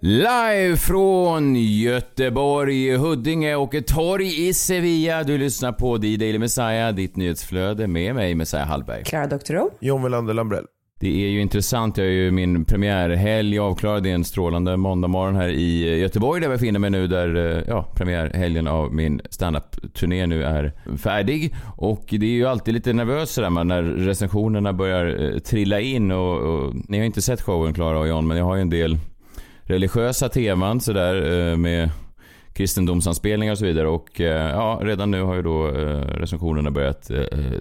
Live från Göteborg, Huddinge och ett torg i Sevilla. Du lyssnar på The Daily Messiah, ditt nyhetsflöde med mig, Messiah Hallberg. Klara Doktorow. John Melander Lambrell. Det är ju intressant. Jag är ju min premiärhelg avklarad. Det är en strålande måndagmorgon här i Göteborg där jag befinner mig nu där, eh, ja, premiärhelgen av min standup-turné nu är färdig. Och det är ju alltid lite nervöst sådär man, när recensionerna börjar eh, trilla in och, och ni har inte sett showen Klara och John, men jag har ju en del religiösa teman sådär eh, med kristendomsanspelningar och så vidare. Och eh, ja, redan nu har ju då eh, recensionerna börjat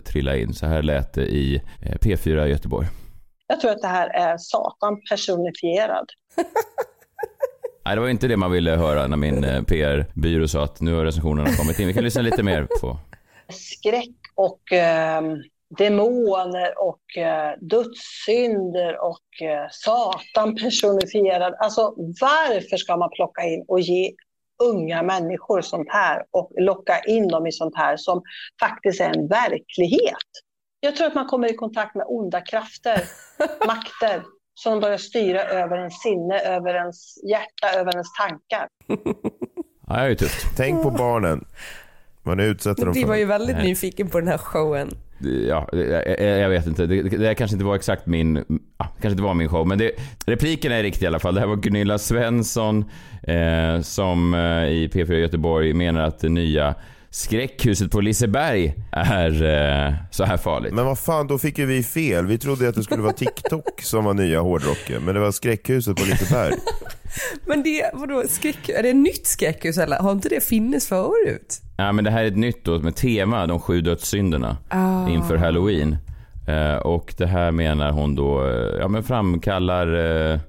trilla in. Så här lät det i P4 Göteborg. Jag tror att det här är Satan personifierad. Nej, det var inte det man ville höra när min PR-byrå sa att nu har recensionerna kommit in. Vi kan lyssna lite mer på. Skräck och eh, demoner och eh, dödssynder och eh, Satan personifierad. Alltså varför ska man plocka in och ge unga människor sånt här och locka in dem i sånt här som faktiskt är en verklighet? Jag tror att man kommer i kontakt med onda krafter, makter som börjar styra över ens sinne, över ens hjärta, över ens tankar. Ja, det är ju tufft. Tänk på barnen. Man utsätter dem Vi för... var ju väldigt nyfiken på den här showen. Ja, jag, jag vet inte. Det, det kanske inte var exakt min... Ja, kanske inte var min show. Men det, repliken är riktig i alla fall. Det här var Gunilla Svensson eh, som eh, i P4 Göteborg menar att det nya skräckhuset på Liseberg är eh, så här farligt. Men vad fan, då fick ju vi fel. Vi trodde att det skulle vara TikTok som var nya hårdrocken, men det var skräckhuset på Liseberg. Men det, vadå, skräck, är det ett nytt skräckhus eller? Har inte det funnits förut? Ja, men det här är ett nytt då med tema, de sju dödssynderna, Ah. inför halloween. Eh, och det här menar hon då, eh, ja men framkallar eh,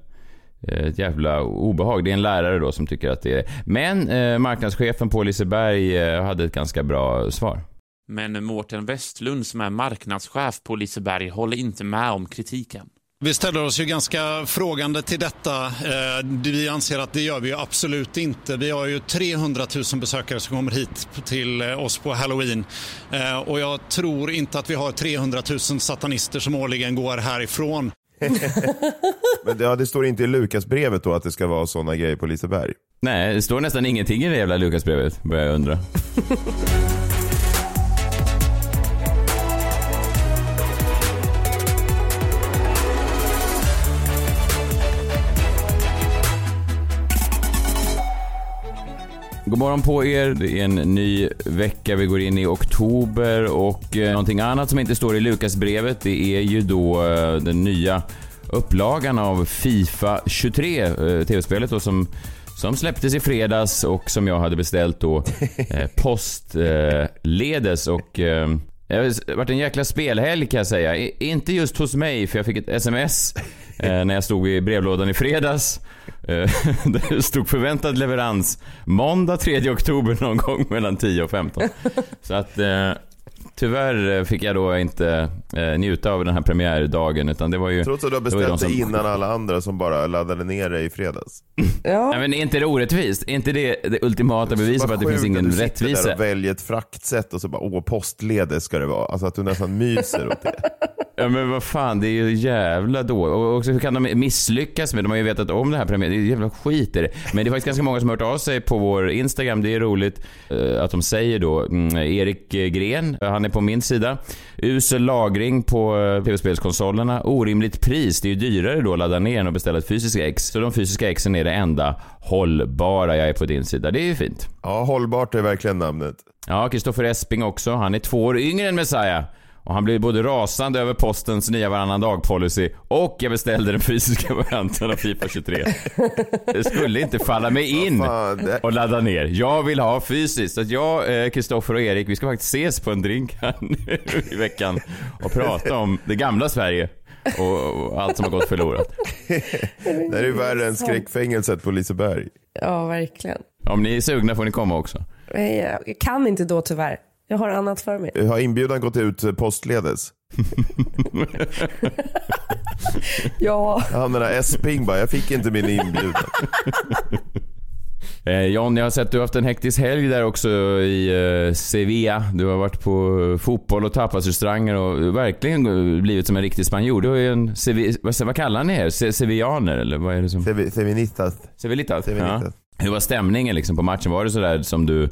ett jävla obehag. Det är en lärare då som tycker att det är Men eh, marknadschefen på Liseberg eh, hade ett ganska bra svar. Men Mårten Westlund som är marknadschef på Liseberg håller inte med om kritiken. Vi ställer oss ju ganska frågande till detta. Eh, Vi anser att det gör vi ju absolut inte. Vi har ju 300 000 besökare som kommer hit till eh, oss på halloween. Eh, Och jag tror inte att vi har 300 000 satanister som årligen går härifrån. Men det, ja, det står inte i Lukasbrevet då att det ska vara sådana grejer på Liseberg. Nej, det står nästan ingenting i det jävla Lukasbrevet, börjar jag undra. God morgon på er. Det är en ny vecka. Vi går in i oktober och eh, någonting annat som inte står i Lukasbrevet det är ju då eh, den nya upplagan av Fifa 23, eh, tv-spelet då som som släpptes i fredags och som jag hade beställt då eh, postledes och eh, det har varit en jäkla spelhelg kan jag säga. I, inte just hos mig för jag fick ett sms eh, när jag stod i brevlådan i fredags. Eh, där det stod förväntad leverans måndag 3 oktober någon gång mellan 10 och 15. Så att eh, tyvärr fick jag då inte eh, njuta av den här premiärdagen utan det var ju... Trots att du har beställt det som- innan alla andra som bara laddade ner det i fredags. Ja. Nej, men är inte det orättvist? Är inte det det ultimata beviset på att det finns ingen du sitter rättvisa? där och väljer ett fraktsätt och så bara åh postledes ska det vara. Alltså att du nästan myser åt det. Ja men vad fan, det är ju jävla då. Och också hur kan de misslyckas med? De har ju vetat om det här premiären. Det är jävla skit i det. Men det är faktiskt ganska många som har hört av sig på vår Instagram. Det är roligt eh, att de säger då. Mm, Erik eh, Gren, han är på min sida. Usel lagring på eh, tv-spelskonsolerna. Orimligt pris. Det är ju dyrare då att ladda ner än att beställa ett fysiskt ex. Så de fysiska exen är det enda hållbara. Jag är på din sida. Det är ju fint. Ja, hållbart är verkligen namnet. Ja, Kristoffer Esping också. Han är två år yngre än Messiah. Och han blev både rasande över postens nya varannan dag-policy och jag beställde den fysiska varianten av Fifa 23. Det skulle inte falla mig in och ladda ner. Jag vill ha fysiskt. Så att jag, eh, Kristoffer och Erik, vi ska faktiskt ses på en drink här nu i veckan och prata om det gamla Sverige och, allt som har gått förlorat. Det är ju värre än skräckfängelset på Liseberg. Ja, verkligen. Om ni är sugna får ni komma också. Jag jag kan inte då tyvärr. Jag har annat för mig. Har inbjudan gått ut postledes? Ja, Han den där Esping bara, jag fick inte min inbjudan. Eh, John, jag har sett att du har haft en hektisk helg där också i eh, Sevilla. Du har varit på fotboll och tapasrestauranger och verkligen blivit som en riktig spanjor. Du har ju en, Sevi, vad, vad kallar ni er? Se, Sevillaner eller vad är det som? Sevi- Sevinitas. Sevilitas? Ja. Hur var stämningen liksom på matchen? Var det sådär som du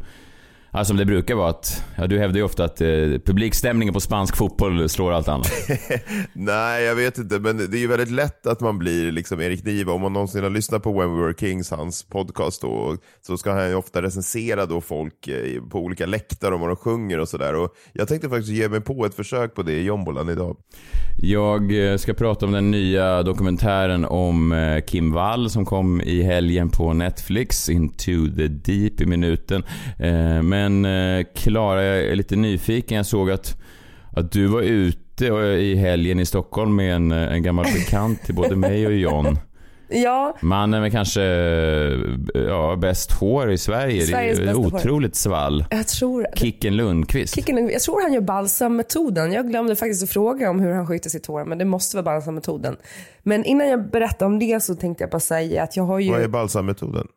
Ja, som det brukar vara att, ja, du hävdar ju ofta att eh, publikstämningen på spansk fotboll slår allt annat. Nej, jag vet inte, men det är ju väldigt lätt att man blir liksom Erik Niva. Om man någonsin har lyssnat på When We Were Kings, hans podcast, då, så ska han ju ofta recensera då folk eh, på olika läktare om vad de sjunger och sådär. Och Jag tänkte faktiskt ge mig på ett försök på det i jombolan idag. Jag eh, ska prata om den nya dokumentären om eh, Kim Wall som kom i helgen på Netflix, Into the Deep i minuten. Eh, Men eh, Klara, jag är lite nyfiken. Jag såg att, att du var ute eh, i helgen i Stockholm med en, eh, en gammal bekant till både mig och John. ja Mannen med kanske ja, bäst hår i Sverige. Sveriges det är ju hår. otroligt svall. jag tror... Kicken Lundqvist. Kicken, jag tror han gör balsammetoden. Jag glömde faktiskt att fråga om hur han sköter sitt hår, men det måste vara balsammetoden. Men innan jag berättar om det så tänkte jag bara säga att jag har ju... Vad är balsammetoden?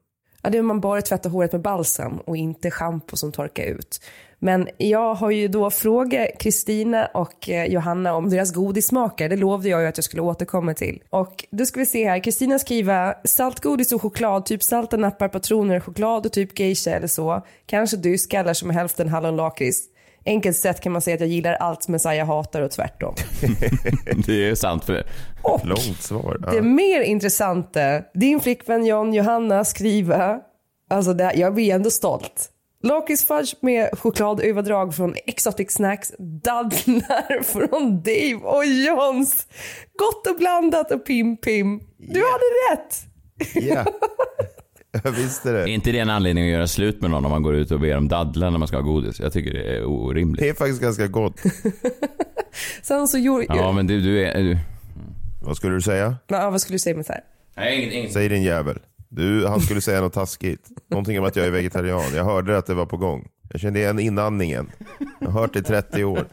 Ja, det är man bara tvättar håret med balsam och inte schampo som torkar ut. Men jag har ju då frågat Kristina och eh, Johanna om deras godissmaker. Det lovade jag ju att jag skulle återkomma till. Och då ska vi se här. Kristina skriver saltgodis och choklad, typ salta nappar, patroner, choklad och typ geisha eller så. Kanske dödskallar som är hälften hallonlakrits. Enkelt sett kan man säga att jag gillar allt Messiah hatar och tvärtom. Det är sant för Och Långt svar. det Ja. mer intressanta, din flickvän John Johanna skriver, alltså det, jag blir ändå stolt. Lakritsfudge med chokladöverdrag från Exotic Snacks, dadlar från Dave och Johns. Gott och blandat och pim pim. Du hade rätt! Ja. Jag visste Är det. inte det en anledning att göra slut med någon om man går ut och ber om dadlar när man ska ha godis? Jag tycker det är orimligt. Det är faktiskt ganska gott. Sen så gjorde... Ja, men du, du är... Du... Vad skulle du säga? Ja, vad skulle du säga med så här? Nej, inget, inget. Säg din jävel. Du, han skulle säga något taskigt. Någonting om att jag är vegetarian. Jag hörde att det var på gång. Jag kände igen inandningen. Jag har hört det i 30 år.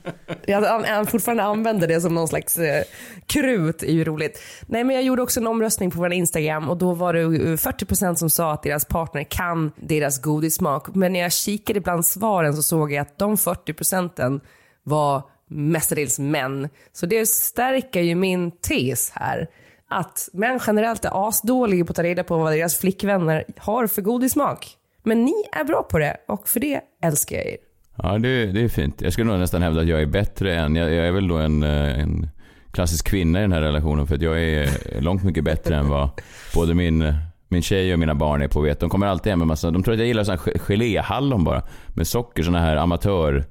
Jag han, fortfarande använder det som någon slags eh, krut är ju roligt. Nej men jag gjorde också en omröstning på vår Instagram och då var det 40% eh, som sa att deras partner kan deras godissmak. Men när jag kikade bland svaren så såg jag att de 40% var mestadels män. Så det stärker ju min tes här. Att män generellt är asdåliga på att ta reda på vad deras flickvänner har för godissmak. Men ni är bra på det och för det älskar jag er. Ja, det, det är fint. Jag skulle nog nästan hävda att jag är bättre än... Jag, jag är väl då en, eh, en klassisk kvinna i den här relationen för att jag är långt mycket bättre än vad både min, min tjej och mina barn är på vet. De kommer alltid hem med massa... De tror att jag gillar såna här geléhallon bara. Med socker, såna här amatör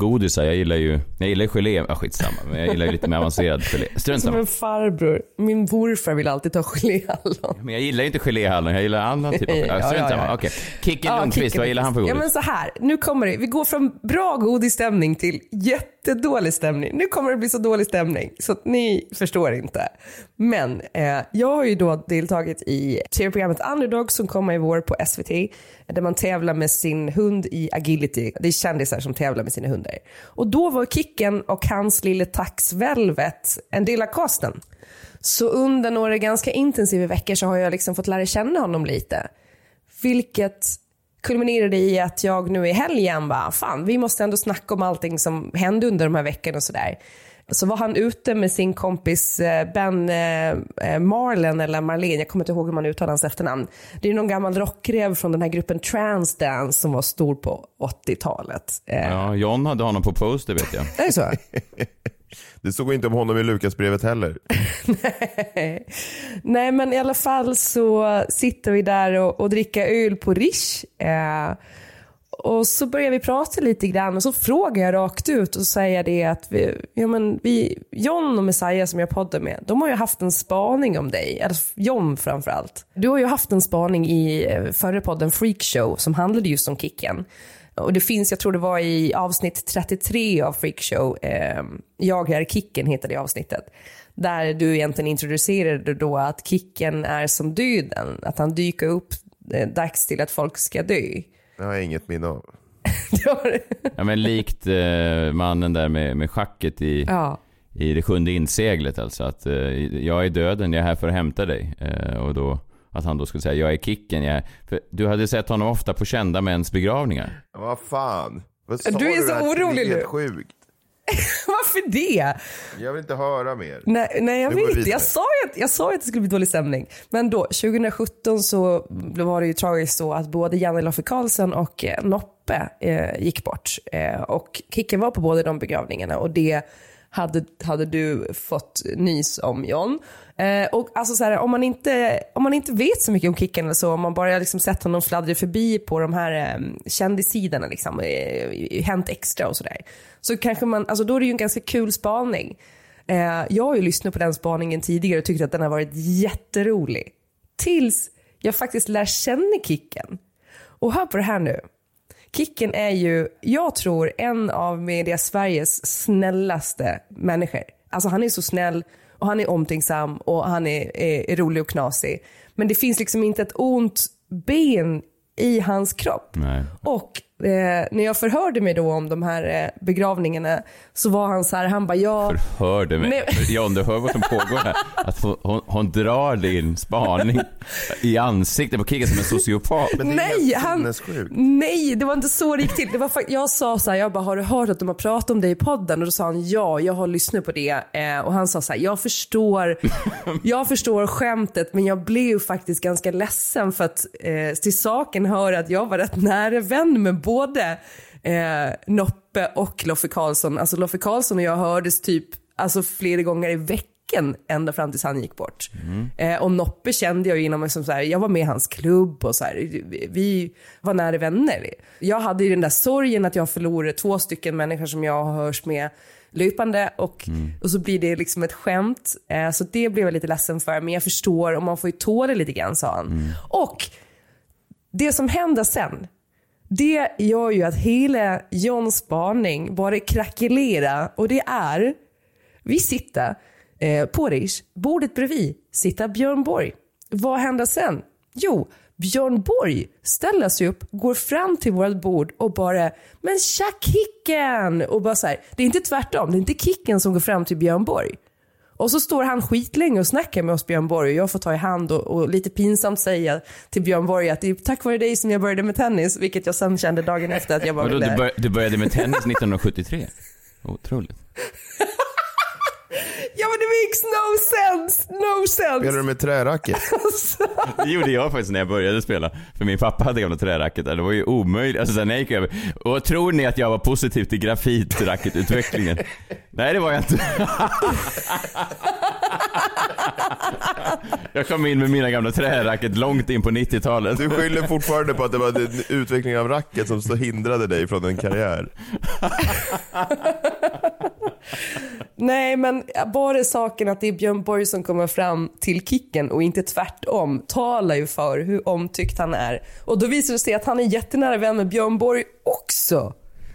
amatörgodisar. Jag gillar ju... Jag gillar gelé... Ja, skitsamma. Men jag gillar ju lite mer avancerad gelé. Strunt Som samma. en farbror. Min morfar vill alltid ta geléhallon. Men jag gillar ju inte geléhallon. Jag gillar annan typ av... Ja, Ja, ja, Strunt ja, samma. ja. Okej. Kicken Ja, Lundqvist, Kicken vad gillar han för godis? Ja men så här, nu kommer det. Vi går från bra godisstämning till jättedålig stämning. Nu kommer det bli så dålig stämning så att ni förstår inte. Men eh, jag har ju då deltagit i tv-programmet Underdog som kommer i vår på SVT där man tävlar med sin hund i agility. Det är kändisar som tävlar med sina hundar. Och då var Kicken och hans lille tax Velvet en del av casten. Så under några ganska intensiva veckor så har jag liksom fått lära känna honom lite. Vilket kulminerade i att jag nu i helgen bara, fan vi måste ändå snacka om allting som hände under de här veckorna och sådär. Så var han ute med sin kompis eh, Ben eh, eh, Marlen eller Marlene, jag kommer inte ihåg hur man uttalar hans efternamn. Det är någon gammal rockrev från den här gruppen Transdance som var stor på 80-talet. Eh, Ja, John hade honom på poster vet jag. Är det så? Det stod inte om honom i Lukasbrevet heller. Nej men i alla fall så sitter vi där och, och dricker öl på Rish. Eh, och så börjar vi prata lite grann och så frågar jag rakt ut och säger det att vi, ja, men vi, John och Messiah som jag poddar med, de har ju haft en spaning om dig. Eller John framförallt. Du har ju haft en spaning i eh, förra podden Freakshow som handlade just om Kicken. Och det finns, jag tror det var i avsnitt 33 av Freakshow, eh, Jag är Kicken heter det avsnittet. Där du egentligen introducerade då att Kicken är som döden, att han dyker upp eh, dags till att folk ska dö. Det har jag inget minne av. Ja men likt eh, mannen där med, med schacket i, ja. i det sjunde inseglet alltså. Att eh, jag är döden, jag är här för att hämta dig. Eh, och då att han då skulle säga jag är Kicken, jag är... För du hade sett honom ofta på kända mäns begravningar. Vad fan? Vad sa Du är så där? Det orolig nu. sjukt. Varför det? Jag vill inte höra mer. Nej, nej jag vet. Jag sa, ju att, jag sa att det skulle bli dålig stämning. Men då, 2017 så var det ju tragiskt så att både Janne Loffe Karlsson och eh, Noppe eh, gick bort. Eh, och Kicken var på båda de begravningarna och det hade, hade du fått nys om John. Eh, och alltså så här, om, man inte, om man inte vet så mycket om Kicken eller så, om man bara liksom sett honom fladdra förbi på de här eh, kändissidorna, liksom, eh, Hänt Extra och sådär. Så kanske man, alltså då är det ju en ganska kul spaning. Eh, jag har ju lyssnat på den spaningen tidigare och tyckt att den har varit jätterolig. Tills jag faktiskt lär känna Kicken. Och hör på det här nu. Kicken är ju, jag tror, en av media Sveriges snällaste människor. Alltså han är så snäll och han är omtänksam och han är, är, är rolig och knasig. Men det finns liksom inte ett ont ben i hans kropp. Nej. Och eh, när jag förhörde mig då om de här eh, begravningarna så var han så här, han bara ja. Hörde mig. Nej. John, du hör vad som pågår här. Att hon, hon, hon drar din spaning i ansiktet på Kicken som en sociopat. Nej, han, nej, det var inte så det gick till. Det var, jag sa så här, jag bara, har du hört att de har pratat om dig i podden? Och då sa han, ja, jag har lyssnat på det. Eh, och han sa så här, jag förstår, jag förstår skämtet, men jag blev faktiskt ganska ledsen för att eh, till saken hör att jag var rätt nära vän med både eh, Noppe och Loffe Karlsson. Alltså Loffe Karlsson och jag hördes typ alltså, flera gånger i veckan ända fram tills han gick bort. Eh, och Noppe kände jag ju inom, liksom så här, jag var med i hans klubb och så här, vi- vi var nära vänner. Jag hade ju den där sorgen att jag förlorade två stycken människor som jag hörs med löpande och, och så blir det liksom ett skämt. Eh, så det blev jag lite ledsen för, men jag förstår och man får ju tåla lite grann sa han. Och det som händer sen, det gör ju att hela Johns spaning bara krackelerar och det är, vi sitter eh, på Rish, bordet bredvid sitter Björn Borg. Vad händer sen? Jo, Björn Borg ställer sig upp, går fram till vårt bord och bara “men tja Kicken!” och bara så här, det är inte tvärtom, det är inte Kicken som går fram till Björn Borg. Och så står han skitlänge och snackar med oss Björn Borg och jag får ta i hand och, och lite pinsamt säga till Björn Borg att det är tack vare dig som jag började med tennis, vilket jag sen kände dagen efter att jag bara Vadå, ville... du, bör, du började med tennis 1973? Otroligt. Ja men det makes no sense, no sense. Spelar du med träracket? Det gjorde jag faktiskt när jag började spela. För min pappa hade gamla träracket. Det var ju omöjligt. Alltså sen jag gick över. Och tror ni att jag var positiv till grafitracketutvecklingen? Nej det var jag inte. Jag kom in med mina gamla träracket långt in på 90-talet. Du skyller fortfarande på att det var utvecklingen av racket som så hindrade dig från en karriär. Nej men bara saken att det är Björn Borg som kommer fram till Kicken och inte tvärtom talar ju för hur omtyckt han är. Och då visar det sig att han är jättenära vän med Björn Borg också.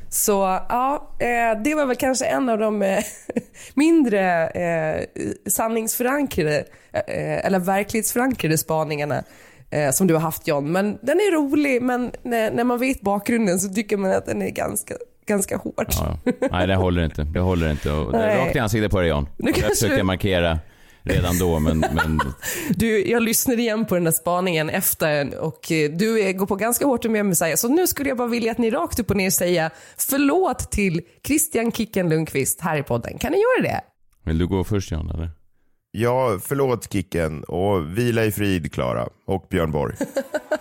Så ja, eh, det var väl kanske en av de eh, mindre eh, sanningsförankrade eh, eller verklighetsförankrade spaningarna som du har haft John. Men den är rolig men när man vet bakgrunden så tycker man att den är ganska, ganska hård. Ja, nej det håller inte. Det håller inte. Och rakt i ansiktet på dig Jan. Nu kanske försökte du- jag markera redan då men, men Du, jag lyssnade igen på den där spaningen efter och eh, du är- går på ganska hårt med Messiah. Så nu skulle jag bara vilja att ni rakt upp och ner säger förlåt till Christian Kicken Lundqvist här i podden. Kan ni göra det? vill du gå först Jan eller? Ja, förlåt Kicken och vila i frid Klara och Björn Borg.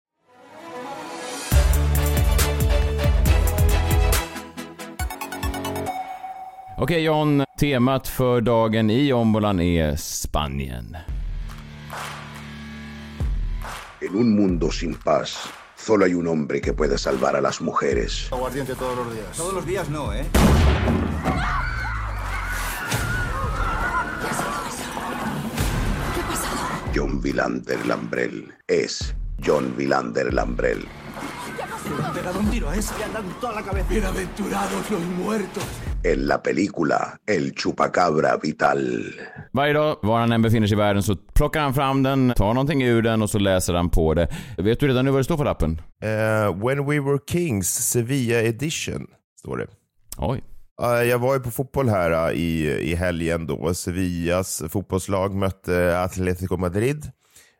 Okej John, temat för dagen i ombolan är Spanien. En un mundo sin paz, solo hay un hombre que puede salvar a las mujeres. Aguardiente todos los días. Todos los días no, ¿eh? John Vilander Lambrell es John Vilander Lambrell. Le han pegado un tiro a ese. Le han dado en toda la cabeza. Bienaventurados los muertos. En la película El Chupacabra Vital. Varje dag, var han än befinner sig i världen, så plockar han fram den, tar någonting ur den och så läser han på det. Vet du redan nu vad det står på lappen? Eh, When We Were Kings, Sevilla Edition, står det. Oj. Eh, jag var ju på fotboll här eh, i, i helgen då. Sevillas fotbollslag mötte Atletico Madrid.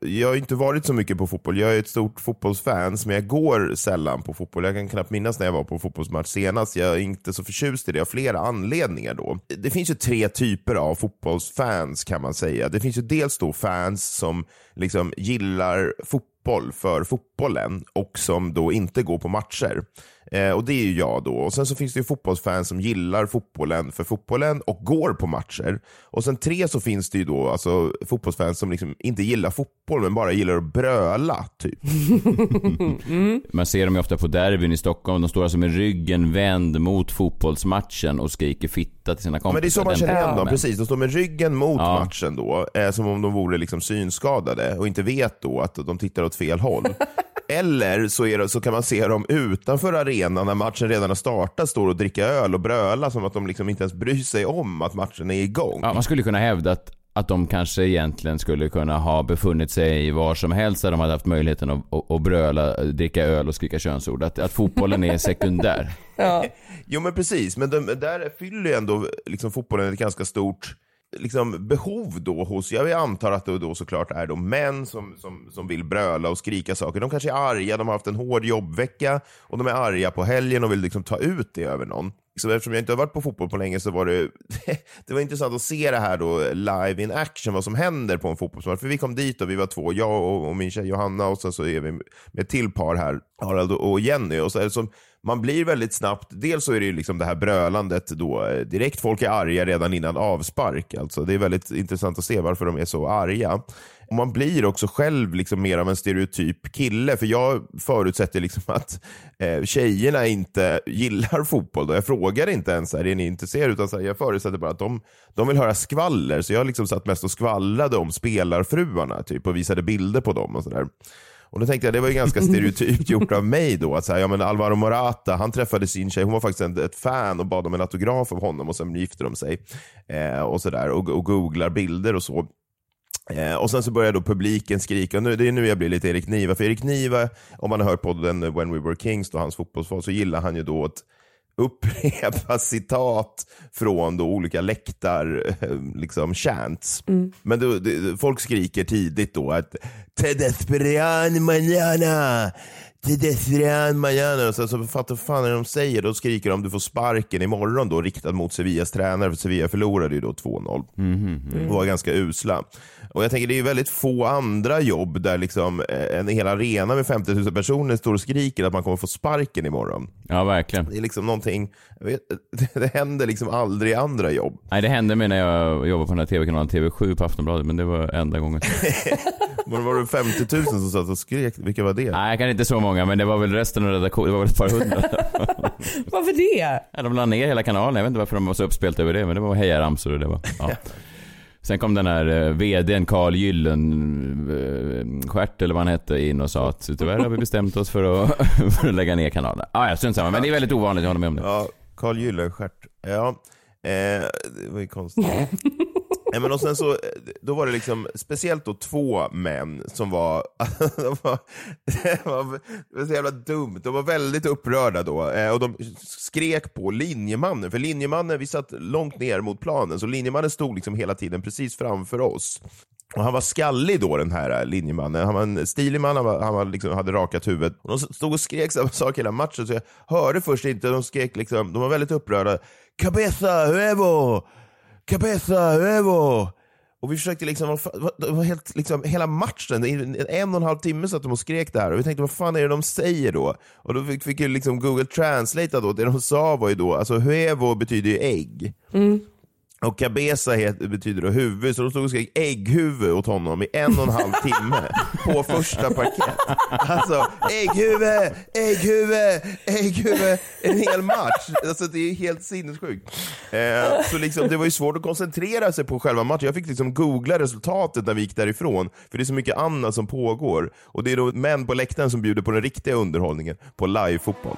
Jag har inte varit så mycket på fotboll. Jag är ett stort fotbollsfans, men jag går sällan på fotboll. Jag kan knappt minnas när jag var på fotbollsmatch senast. Jag är inte så förtjust i det av flera anledningar. då. Det finns ju tre typer av fotbollsfans kan man säga. Det finns ju dels då fans som liksom gillar fotboll för fotbollen och som då inte går på matcher. Eh, och det är ju jag då. Och Sen så finns det ju fotbollsfans som gillar fotbollen för fotbollen och går på matcher. Och sen tre så finns det ju då alltså, fotbollsfans som liksom inte gillar fotboll men bara gillar att bröla, typ. Man ser dem ju ofta på derbyn i Stockholm. De står alltså med ryggen vänd mot fotbollsmatchen och skriker fitta till sina kompisar. Men det är så man känner igen dem, precis. De står med ryggen mot Ja. matchen då, eh, som om de vore liksom synskadade och inte vet då att de tittar åt fel håll. Eller så, är det, så kan man se dem utanför arenan när matchen redan har startat, står och dricka öl och bröla som att de liksom inte ens bryr sig om att matchen är igång. Ja, man skulle kunna hävda att, att de kanske egentligen skulle kunna ha befunnit sig var som helst där de hade haft möjligheten att, att, att bröla, dricka öl och skrika könsord. Att, att fotbollen är sekundär. Jo men precis, men de, där fyller ju ändå liksom fotbollen ett ganska stort liksom, behov då hos, jag antar att det då såklart är då män som, som, som vill bröla och skrika saker. De kanske är arga, de har haft en hård jobbvecka och de är arga på helgen och vill liksom ta ut det över någon. Så eftersom jag inte har varit på fotboll på länge så var det, det var intressant att se det här då live in action, vad som händer på en fotbollsmatch. För vi kom dit och vi var två, jag och, och min tjej Johanna och sen så är vi med ett till par här, Harald och Jenny. Och så är det som, man blir väldigt snabbt, dels så är det ju liksom det här brölandet då, eh, direkt folk är arga redan innan avspark. Alltså det är väldigt intressant att se varför de är så arga. Och man blir också själv liksom mer av en stereotyp kille, för jag förutsätter liksom att eh, tjejerna inte gillar fotboll. Då. Jag frågar inte ens, här, är ni intresserade? Utan så här, jag förutsätter bara att de, de vill höra skvaller. Så jag liksom satt mest och skvallrade om spelarfruarna typ, och visade bilder på dem. och sådär. Och då tänkte jag, det var ju ganska stereotypt gjort av mig då. Att så här, ja, men Alvaro Morata, han träffade sin tjej, hon var faktiskt en, ett fan och bad om en autograf av honom och sen gifte de sig. Eh, och sådär, och, och googlar bilder och så. Eh, och sen så börjar då publiken skrika, och nu, det är nu jag blir lite Erik Niva, för Erik Niva, om man har hört podden When We Were Kings, då, hans fotbollsfar, så gillar han ju då att upprepa citat från då olika läktar, eh, liksom chants. Men då, det, folk skriker tidigt då att Te desperan mañana, mañana. Och sen så fattar fan när de säger, då skriker de du får sparken imorgon då, riktad mot Sevillas tränare, för Sevilla förlorade ju då 2-0 och var ganska usla. Och jag tänker det är ju väldigt få andra jobb där liksom eh, en hel arena med 50 000 personer står och skriker att man kommer få sparken imorgon. Ja, verkligen. Det är liksom någonting, jag vet, det händer liksom aldrig i andra jobb. Nej, det hände mig när jag jobbade på den här tv-kanalen TV7 på Aftonbladet, men det var enda gången. Var det 50 000 som satt och skrek? Vilka var det? Nej, kanske inte så många, men det var väl resten av redaktionen, det var väl ett par hundra. Varför det? Ja, de la ner hela kanalen, jag vet inte varför de var så uppspelta över det, men det var hejaramsor och det var, ja. Sen kom den här eh, vdn Carl Gyllenstiernt eller vad han hette in och sa att tyvärr har vi bestämt oss för att, för att lägga ner kanalen. Ah, ja, strunt samma, men det är väldigt ovanligt, jag håller med om det. Ja, Carl Gyllenstiernt. Ja, eh, det var ju konstigt. Nej, men och sen så, eh, då var det liksom speciellt då två män som var, de var, det var, det var så jävla dumt, de var väldigt upprörda då eh, och de skrek på linjemannen, för linjemannen, vi satt långt ner mot planen, så linjemannen stod liksom hela tiden precis framför oss. Och han var skallig då den här eh, linjemannen, han var en stilig man, han, var, han var liksom, hade rakat huvudet. Och de stod och skrek samma sak hela matchen, så jag hörde först inte, de skrek liksom, de var väldigt upprörda. Cabeza, huevo! Cabeza, huevo! Och vi försökte liksom, det var helt, liksom, hela matchen, i en och en halv timme satt de och skrek det här och vi tänkte vad fan är det de säger då? Och då fick, fick ju liksom Google translate då, det de sa var ju då, alltså huevo betyder ju ägg. Mm. Och cabeza heter, betyder då huvud, så de stod och skrek ägghuvud åt honom i en och en halv timme på första parkett. Alltså, ägghuvud, ägghuvud, ägghuvud, en hel match. Alltså det är helt sinnessjukt. Eh, så liksom, det var ju svårt att koncentrera sig på själva matchen. Jag fick liksom googla resultatet när vi gick därifrån, för det är så mycket annat som pågår. Och det är då män på läktaren som bjuder på den riktiga underhållningen, på live-fotboll.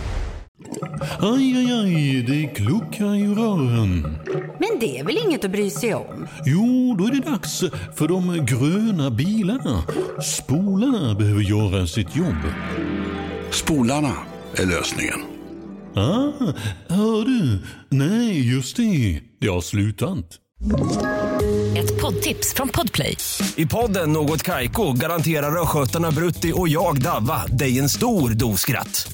Aj, aj, aj, det kluckar i rören. Men det är väl inget att bry sig om? Jo, då är det dags för de gröna bilarna. Spolarna behöver göra sitt jobb. Spolarna är lösningen. Ah, hör du? Nej, just det. Det har slutat. Ett poddtips från Podplay. I podden Något Kaiko garanterar östgötarna Brutti och jag, Davva, dig en stor dos skratt.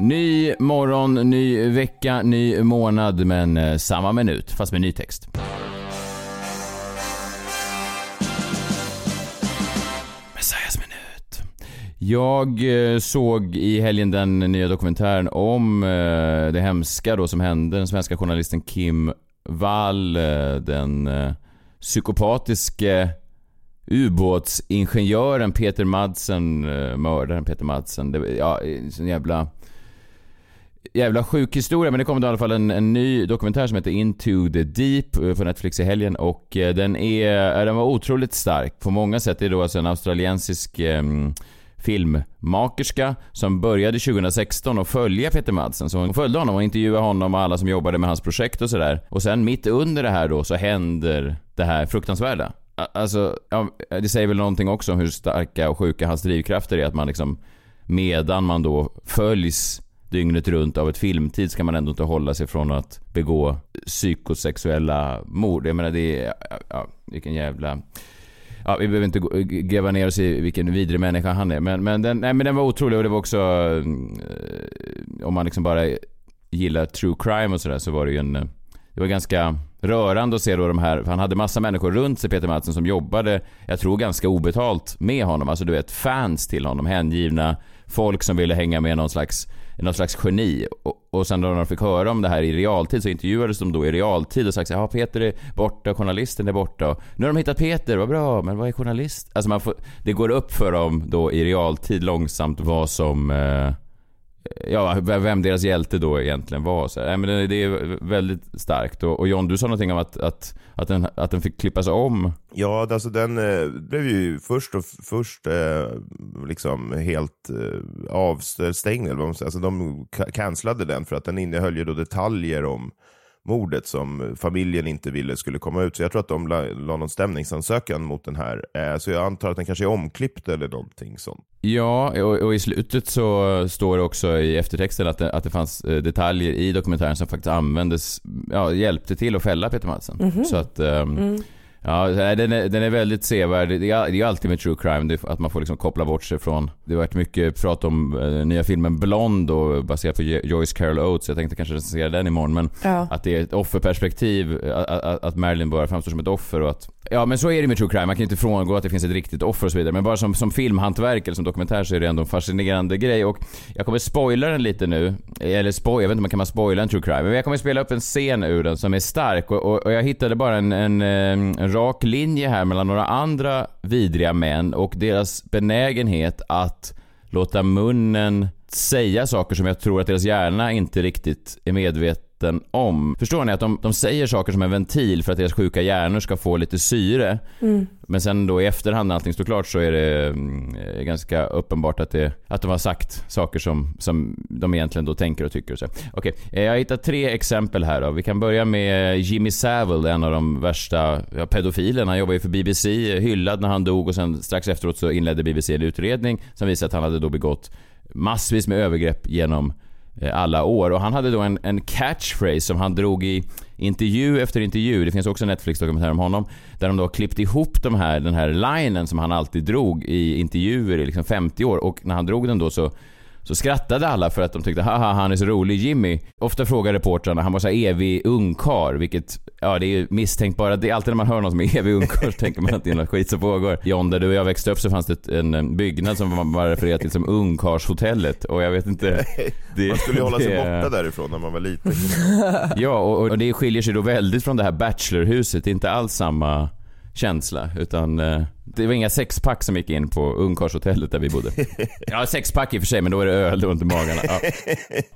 Ny morgon, ny vecka, ny månad, men eh, samma minut, fast med ny text. Minut. Jag eh, såg i helgen den nya dokumentären om eh, det hemska då som hände den svenska journalisten Kim Wall, den psykopatiske ubåtsingenjören Peter Madsen, mördaren Peter Madsen. Det, ja, en jävla jävla sjuk historia, men det kommer då i alla fall en, en ny dokumentär som heter Into the Deep eh, på Netflix i helgen och eh, den är, eh, den var otroligt stark på många sätt. Det är då alltså en australiensisk eh, filmmakerska som började 2016 och följa Peter Madsen. Så hon följde honom och intervjuade honom och alla som jobbade med hans projekt och sådär. Och sen mitt under det här då så händer det här fruktansvärda. Alltså, ja, det säger väl någonting också om hur starka och sjuka hans drivkrafter är. Att man liksom, medan man då följs dygnet runt av ett filmtid ska man ändå inte hålla sig från att begå psykosexuella mord. Jag menar det är, ja, vilken jävla... Ja, vi behöver inte gräva ner oss i vilken vidrig människa han är. Men, men, den, nej, men den var otrolig och det var också... eh, Om man liksom bara gillar true crime och sådär så var det ju en... Eh, det var ganska rörande att se då de här, för han hade massa människor runt sig Peter Madsen som jobbade, jag tror ganska obetalt med honom. Alltså du vet fans till honom, hängivna folk som ville hänga med någon slags, någon slags geni. Och, och sen när de fick höra om det här i realtid så intervjuades de då i realtid och sagt ja Peter är borta, journalisten är borta. Och nu har de hittat Peter, vad bra, men vad är journalist? Alltså man får, det går upp för dem då i realtid långsamt vad som eh, Ja, vem deras hjälte då egentligen var. Så, nej, men det, är väldigt starkt. Och, och John, du sa någonting om att, att, att, den, att den fick klippas om. Ja, alltså den eh, blev ju först och först eh, liksom helt eh, avstängd. Eller vad man säger. Alltså de cancellade den för att den innehöll ju då detaljer om mordet som familjen inte ville skulle komma ut. Så jag tror att de la, la någon stämningsansökan mot den här. Eh, så jag antar att den kanske är omklippt eller någonting sånt. Ja, och, och i slutet så står det också i eftertexten att det, att det fanns eh, detaljer i dokumentären som faktiskt användes, ja, hjälpte till att fälla Peter Madsen. Mhm. Så att, ehm, Mm. Ja, den är, den är väldigt sevärd. Det är, det är alltid med true crime, att man får liksom koppla bort sig från... Det har varit mycket prat om eh, nya filmen Blond och baserat på Jo- Joyce Carol Oates. Jag tänkte kanske recensera den imorgon. Men Ja. att det är ett offerperspektiv, att, att, att Marilyn bara framstår som ett offer och att... Ja men så är det med true crime, man kan inte frångå att det finns ett riktigt offer och så vidare. Men bara som, som filmhantverk eller som dokumentär så är det ändå en fascinerande grej. Och jag kommer spoila den lite nu. Eller spoil, jag vet inte om man kan man spoila en true crime. Men jag kommer spela upp en scen ur den som är stark. Och, och, och jag hittade bara en, en, ehm, en rak linje här mellan några andra vidriga män och deras benägenhet att låta munnen säga saker som jag tror att deras hjärna inte riktigt är medveten om. Förstår ni? Att de, de säger saker som en ventil för att deras sjuka hjärnor ska få lite syre. Mm. Men sen då i efterhand när allting står klart så är det mm, ganska uppenbart att, det, att de har sagt saker som, som de egentligen då tänker och tycker. och så. Okej, eh, jag har hittat tre exempel här då. Vi kan börja med Jimmy Savile, en av de värsta ja, pedofilerna. Han jobbar ju för BBC, hyllad när han dog och sen strax efteråt så inledde BBC en utredning som visade att han hade då begått massvis med övergrepp genom Eh, alla år. Och han hade då en, en catchphrase som han drog i intervju efter intervju. Det finns också en Netflix-dokumentär om honom. Där de då har klippt ihop de här, den här linen som han alltid drog i intervjuer i liksom 50 år. Och när han drog den då så så skrattade alla för att de tyckte haha han är så rolig Jimmy. Ofta frågar reportrarna, han var så evig ungkar vilket, ja det är ju misstänkt bara. Det är alltid när man hör någon som är evig ungkar så tänker man att det är något skit som pågår. John, där du och jag växte upp så fanns det en, byggnad som man refererade till som ungkarshotellet och jag vet inte. Det, Man skulle ju hålla sig det- borta därifrån när man var liten. Ja, och, och det skiljer sig då väldigt från det här bachelorhuset. Det är inte alls samma känsla, utan eh, det var inga sexpack som gick in på ungkarlshotellet där vi bodde. Ja, sexpack i och för sig, men då är det öl, då inte magarna. Ja.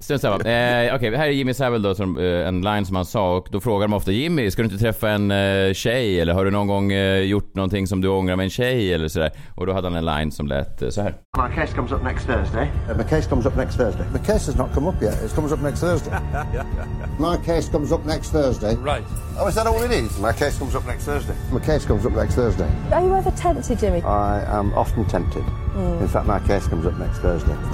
Strunt samma. Eh, Okej, här är Jimmy Savile då, som, eh, en line som han sa och då frågar de ofta Jimmy, ska du inte träffa en eh, tjej eller har du någon gång eh, gjort någonting som du ångrar med en tjej eller sådär? Och då hade han en line som lät eh, så här. My case comes up next Thursday. Uh, my case comes up next Thursday. My case has not come up yet. It comes up next Thursday. My case comes up next Thursday. Right. Oh, is that all it is? My case comes up next Thursday. My case comes up next Thursday. Are you ever tempted, Jimmy? I am often tempted. Mm. In fact, my case comes up next Thursday.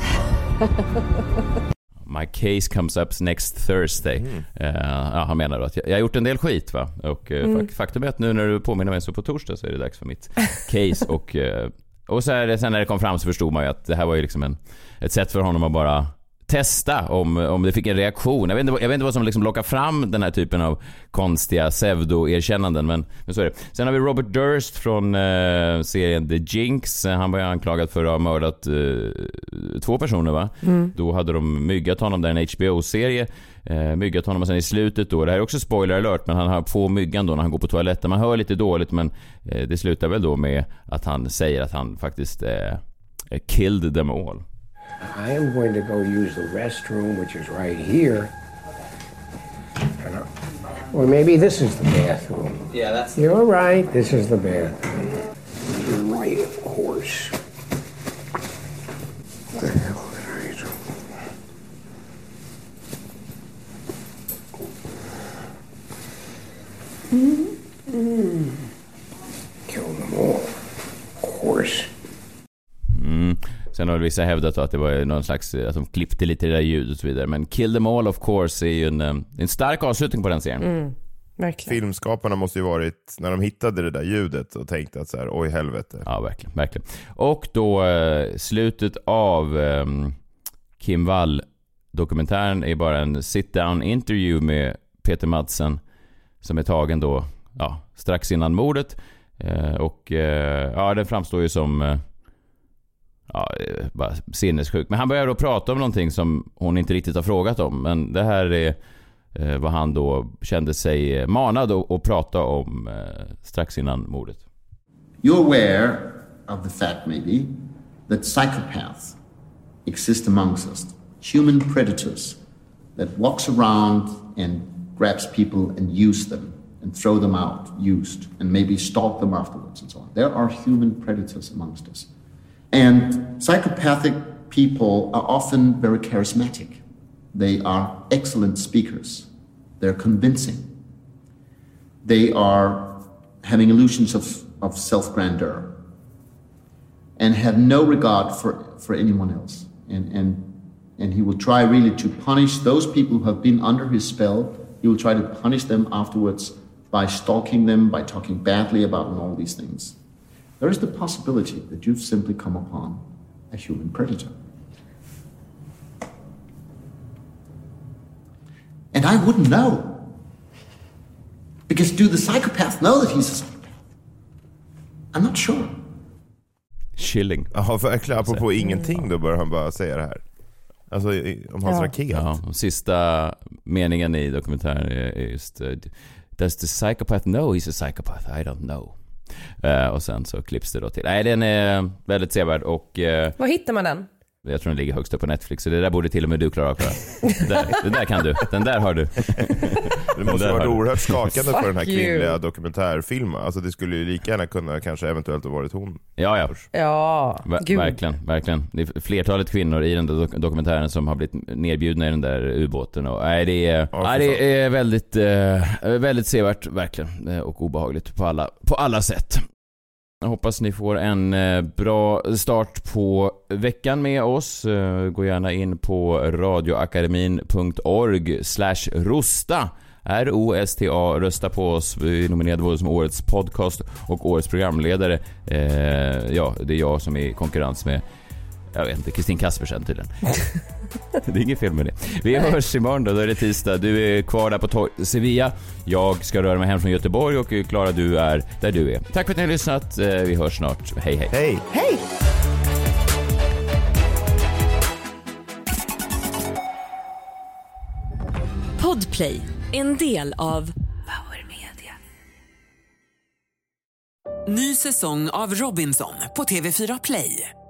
My case comes up next Thursday. Eh, ja, han menar då att jag, jag har gjort en del skit va. Och eh, Mm. fak- faktum är att nu när du påminner mig så på torsdag så är det dags för mitt case. och, eh, och så är det, sen när det kom fram så förstod man ju att det här var ju liksom en, ett sätt för honom att bara testa om, om det fick en reaktion. Jag vet, inte, vad- jag vet inte vad som liksom lockar fram den här typen av konstiga pseudo-erkännanden, men, men så är det. Sen har vi Robert Durst från eh, serien The Jinx. Eh, Han var ju anklagad för att ha mördat eh, två personer va? Mm. Då hade de myggat honom, där en HBO-serie. Eh, myggat honom och sen i slutet då, det här är också spoiler alert, men han har på myggan då när han går på toaletten. Man hör lite dåligt men eh, det slutar väl då med att han säger att han faktiskt eh, killed them all. I am going to go use the restroom, which is right here. Or maybe this is the bathroom. Yeah, that's. You're right. This is the bathroom. Vissa hävdat att det var någon slags, att de klippte lite det där ljudet och så vidare. Men Kill them all of course är ju en, eh, en stark avslutning på den serien. Mm. Verkligen. Filmskaparna måste ju varit, när de hittade det där ljudet och tänkte att så här, oj helvete. Ja, verkligen. verkligen. Och då eh, slutet av eh, Kim Wall-dokumentären är bara en sit-down interview med Peter Madsen som är tagen då ja, strax innan mordet. Eh, och eh, ja, den framstår ju som eh, ja, eh, bara sinnessjuk. Men han börjar då prata om någonting som hon inte riktigt har frågat om. Men det här är eh, vad han då kände sig eh, manad att att prata om eh, strax innan mordet. You're aware of the fact, maybe, that psychopaths exist amongst us, human predators that walks around and grabs people and use them and throw them out used and maybe stalk them afterwards and so on. There are human predators amongst us. And psychopathic people are often very charismatic. They are excellent speakers. They're convincing. They are having illusions of, of self grandeur and have no regard for, for anyone else. And, and, and he will try really to punish those people who have been under his spell. He will try to punish them afterwards by stalking them, by talking badly about them, all these things, there is the possibility that you've simply come upon a human predator. And I wouldn't know. Because do the psychopath know that he's a psychopath? I'm not sure. Chilling. Ja, verkligen. Apropå ingenting då börjar han bara säga det här. Alltså om hans Ja. raket. Ja, och sista meningen i dokumentären är just eh, Does the psychopath know he's a psychopath? I don't know. Eh, och sen så klipps det då till. Nej, den är väldigt sevärd och eh, Var hittar man den? Jag tror den ligger högst upp på Netflix, så det där borde till och med du klara av Klara. Det där, kan du. Den där har du. Det måste ha varit oerhört skakande för den här kvinnliga dokumentärfilmen. Alltså det skulle ju lika gärna kunna kanske eventuellt ha varit hon. Ja, ja. Ja, Ver- gud. verkligen, verkligen. Det är flertalet kvinnor i den där dok- dokumentären som har blivit nedbjudna i den där ubåten. Och, nej, det är, nej, det är väldigt, eh, väldigt sevärt, verkligen. Eh, Och obehagligt på alla, på alla sätt. Jag hoppas ni får en eh, bra start på veckan med oss. Eh, gå gärna in på radioakademin.org slash rosta. R-O-S-T-A. Rösta på oss. Vi är nominerade både som årets podcast och årets programledare. Eh, ja, det är jag som är i konkurrens med jag vet inte, Kristin Kaspersen tydligen. det är inget fel med det. Vi hörs imorgon då, då är det tisdag. Du är kvar där på Sevilla. Jag ska röra mig hem från Göteborg och Klara du är där du är. Tack för att ni har lyssnat. Eh, Vi hörs snart. Hej hej. Hej! Hej! Podplay, en del av Power Media. Ny säsong av Robinson på TV4 Play.